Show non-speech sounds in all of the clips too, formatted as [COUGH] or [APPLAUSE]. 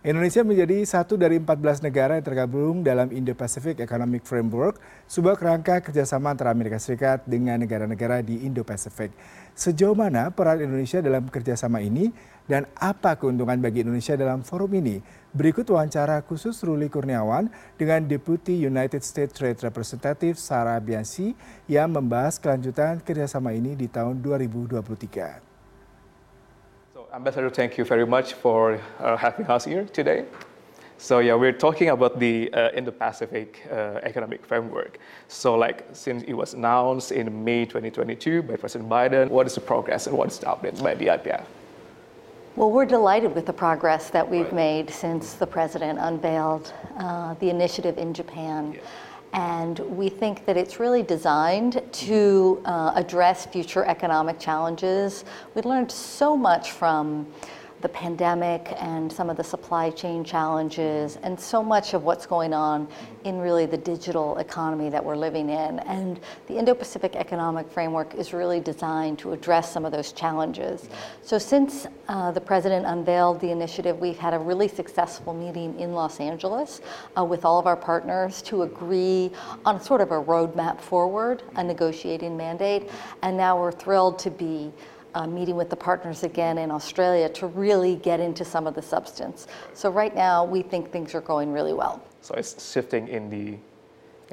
Indonesia menjadi satu dari 14 negara yang tergabung dalam Indo-Pacific Economic Framework, sebuah kerangka kerjasama antara Amerika Serikat dengan negara-negara di Indo-Pacific. Sejauh mana peran Indonesia dalam kerjasama ini dan apa keuntungan bagi Indonesia dalam forum ini? Berikut wawancara khusus Ruli Kurniawan dengan Deputy United States Trade Representative Sarah Biansi yang membahas kelanjutan kerjasama ini di tahun 2023. Ambassador, thank you very much for uh, having us here today. So yeah, we're talking about the uh, Indo-Pacific uh, economic framework. So like since it was announced in May 2022 by President Biden, what is the progress and what is the update by the IPEF? Well, we're delighted with the progress that we've right. made since the president unveiled uh, the initiative in Japan. Yeah. And we think that it's really designed to uh, address future economic challenges. We learned so much from the pandemic and some of the supply chain challenges and so much of what's going on in really the digital economy that we're living in. And the Indo Pacific Economic Framework is really designed to address some of those challenges. So, since uh, the president unveiled the initiative, we've had a really successful meeting in Los Angeles uh, with all of our partners to agree on sort of a roadmap forward, a negotiating mandate. And now we're thrilled to be uh, meeting with the partners again in Australia to really get into some of the substance. So right now, we think things are going really well. So it's shifting in the,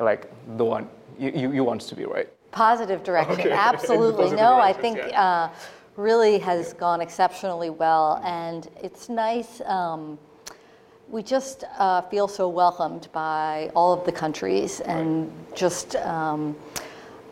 like the one you, you, you want to be, right? Positive direction, okay. [LAUGHS] absolutely. no, I think yeah. uh, really has yeah. gone exceptionally well, and it's nice. Um, we just uh, feel so welcomed by all of the countries, and right. just. Um,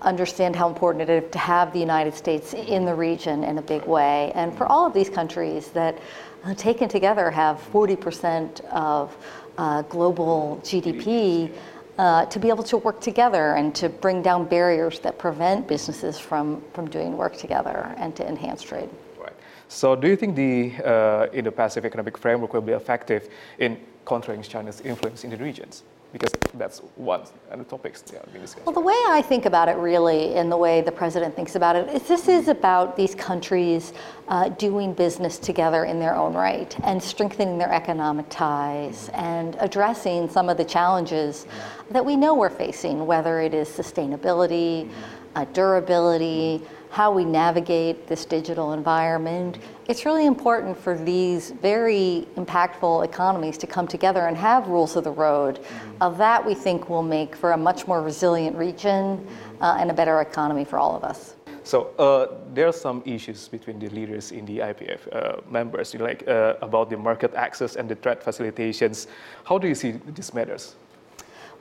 understand how important it is to have the United States in the region in a big way. And for all of these countries that uh, taken together have 40% of uh, global GDP, uh, to be able to work together and to bring down barriers that prevent businesses from, from doing work together and to enhance trade. Right. So, do you think the uh, Indo-Pacific Economic Framework will be effective in countering China's influence in the regions? Because that's one of the topics yeah, being discussed. Well, the way I think about it, really, and the way the president thinks about it, is this is about these countries uh, doing business together in their own right and strengthening their economic ties and addressing some of the challenges that we know we're facing, whether it is sustainability, uh, durability how we navigate this digital environment. It's really important for these very impactful economies to come together and have rules of the road. Mm-hmm. Of that, we think will make for a much more resilient region uh, and a better economy for all of us. So uh, there are some issues between the leaders in the IPEF uh, members, you know, like uh, about the market access and the trade facilitations. How do you see these matters?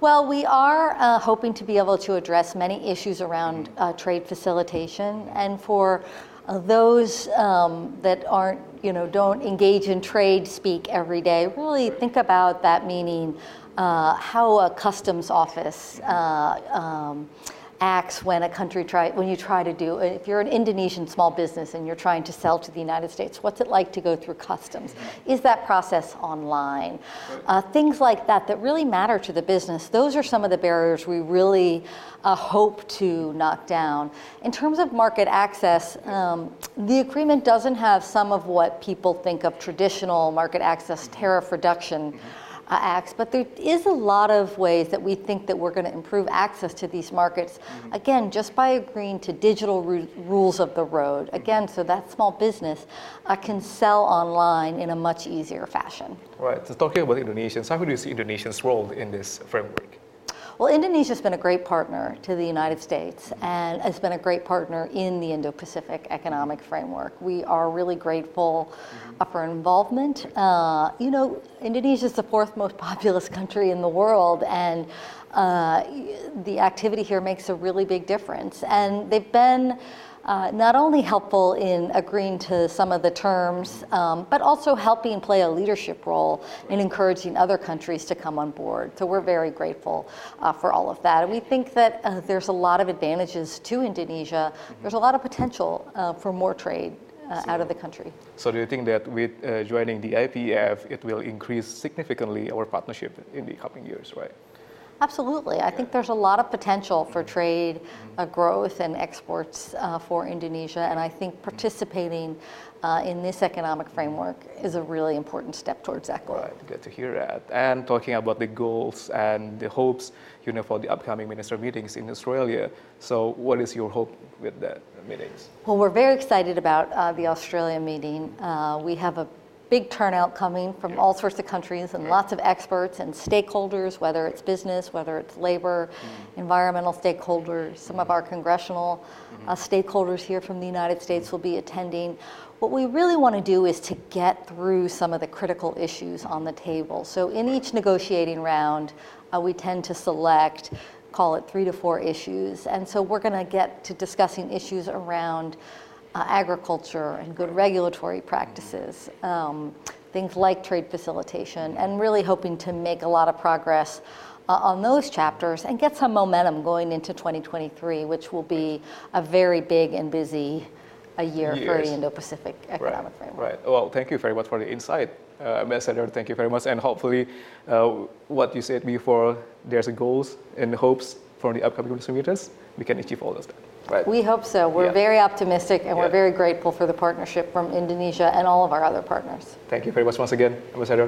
Well, we are uh, hoping to be able to address many issues around uh, trade facilitation, and for uh, those um, that aren't, you know, don't engage in trade speak every day, really think about that meaning uh, how a customs office. Uh, um, acts when a country try when you try to do if you're an Indonesian small business and you're trying to sell to the United States what's it like to go through customs? Is that process online? Uh, things like that that really matter to the business. Those are some of the barriers we really uh, hope to knock down. In terms of market access um, the agreement doesn't have some of what people think of traditional market access tariff reduction mm-hmm uh, acts, but there is a lot of ways that we think that we're going to improve access to these markets. Mm-hmm. Again, just by agreeing to digital ru- rules of the road. Again, so that small business uh, can sell online in a much easier fashion. Right. So talking about Indonesians, how do you see Indonesia's role in this framework? Well, Indonesia's been a great partner to the United States and has been a great partner in the Indo Pacific Economic Framework. We are really grateful uh, for involvement. Uh, you know, Indonesia is the fourth most [LAUGHS] populous country in the world, and uh, the activity here makes a really big difference. And they've been uh, not only helpful in agreeing to some of the terms, um, but also helping play a leadership role in encouraging other countries to come on board. So we're very grateful uh, for all of that. And we think that uh, there's a lot of advantages to Indonesia. There's a lot of potential uh, for more trade uh, so, out of the country. So do you think that with uh, joining the IPEF, it will increase significantly our partnership in the coming years, right? Absolutely. I think there's a lot of potential for trade uh, growth and exports uh, for Indonesia, and I think participating uh, in this economic framework is a really important step towards that goal. Right, good to hear that. And talking about the goals and the hopes, you know, for the upcoming minister meetings in Australia. So, what is your hope with that meetings? Well, we're very excited about uh, the Australia meeting. Uh, we have a big turnout coming from all sorts of countries and lots of experts and stakeholders, whether it's business, whether it's labor, environmental stakeholders. Some of our congressional uh, stakeholders here from the United States will be attending. What we really want to do is to get through some of the critical issues on the table. So in each negotiating round, uh, we tend to select, call it three to four issues. And so we're going to get to discussing issues around uh, agriculture and good regulatory practices, um, things like trade facilitation, and really hoping to make a lot of progress uh, on those chapters and get some momentum going into 2023, which will be a very big and busy a year for the Indo-Pacific Economic right, Framework. Right. Well, thank you very much for the insight, uh, Ambassador. Thank you very much. And hopefully, uh, what you said before, there's a goals and hopes for the upcoming meetings. We can achieve all those. Right. We hope so. We're Yeah. very optimistic and we're very grateful for the partnership from Indonesia and all of our other partners. Thank you very much once again, Ambassador.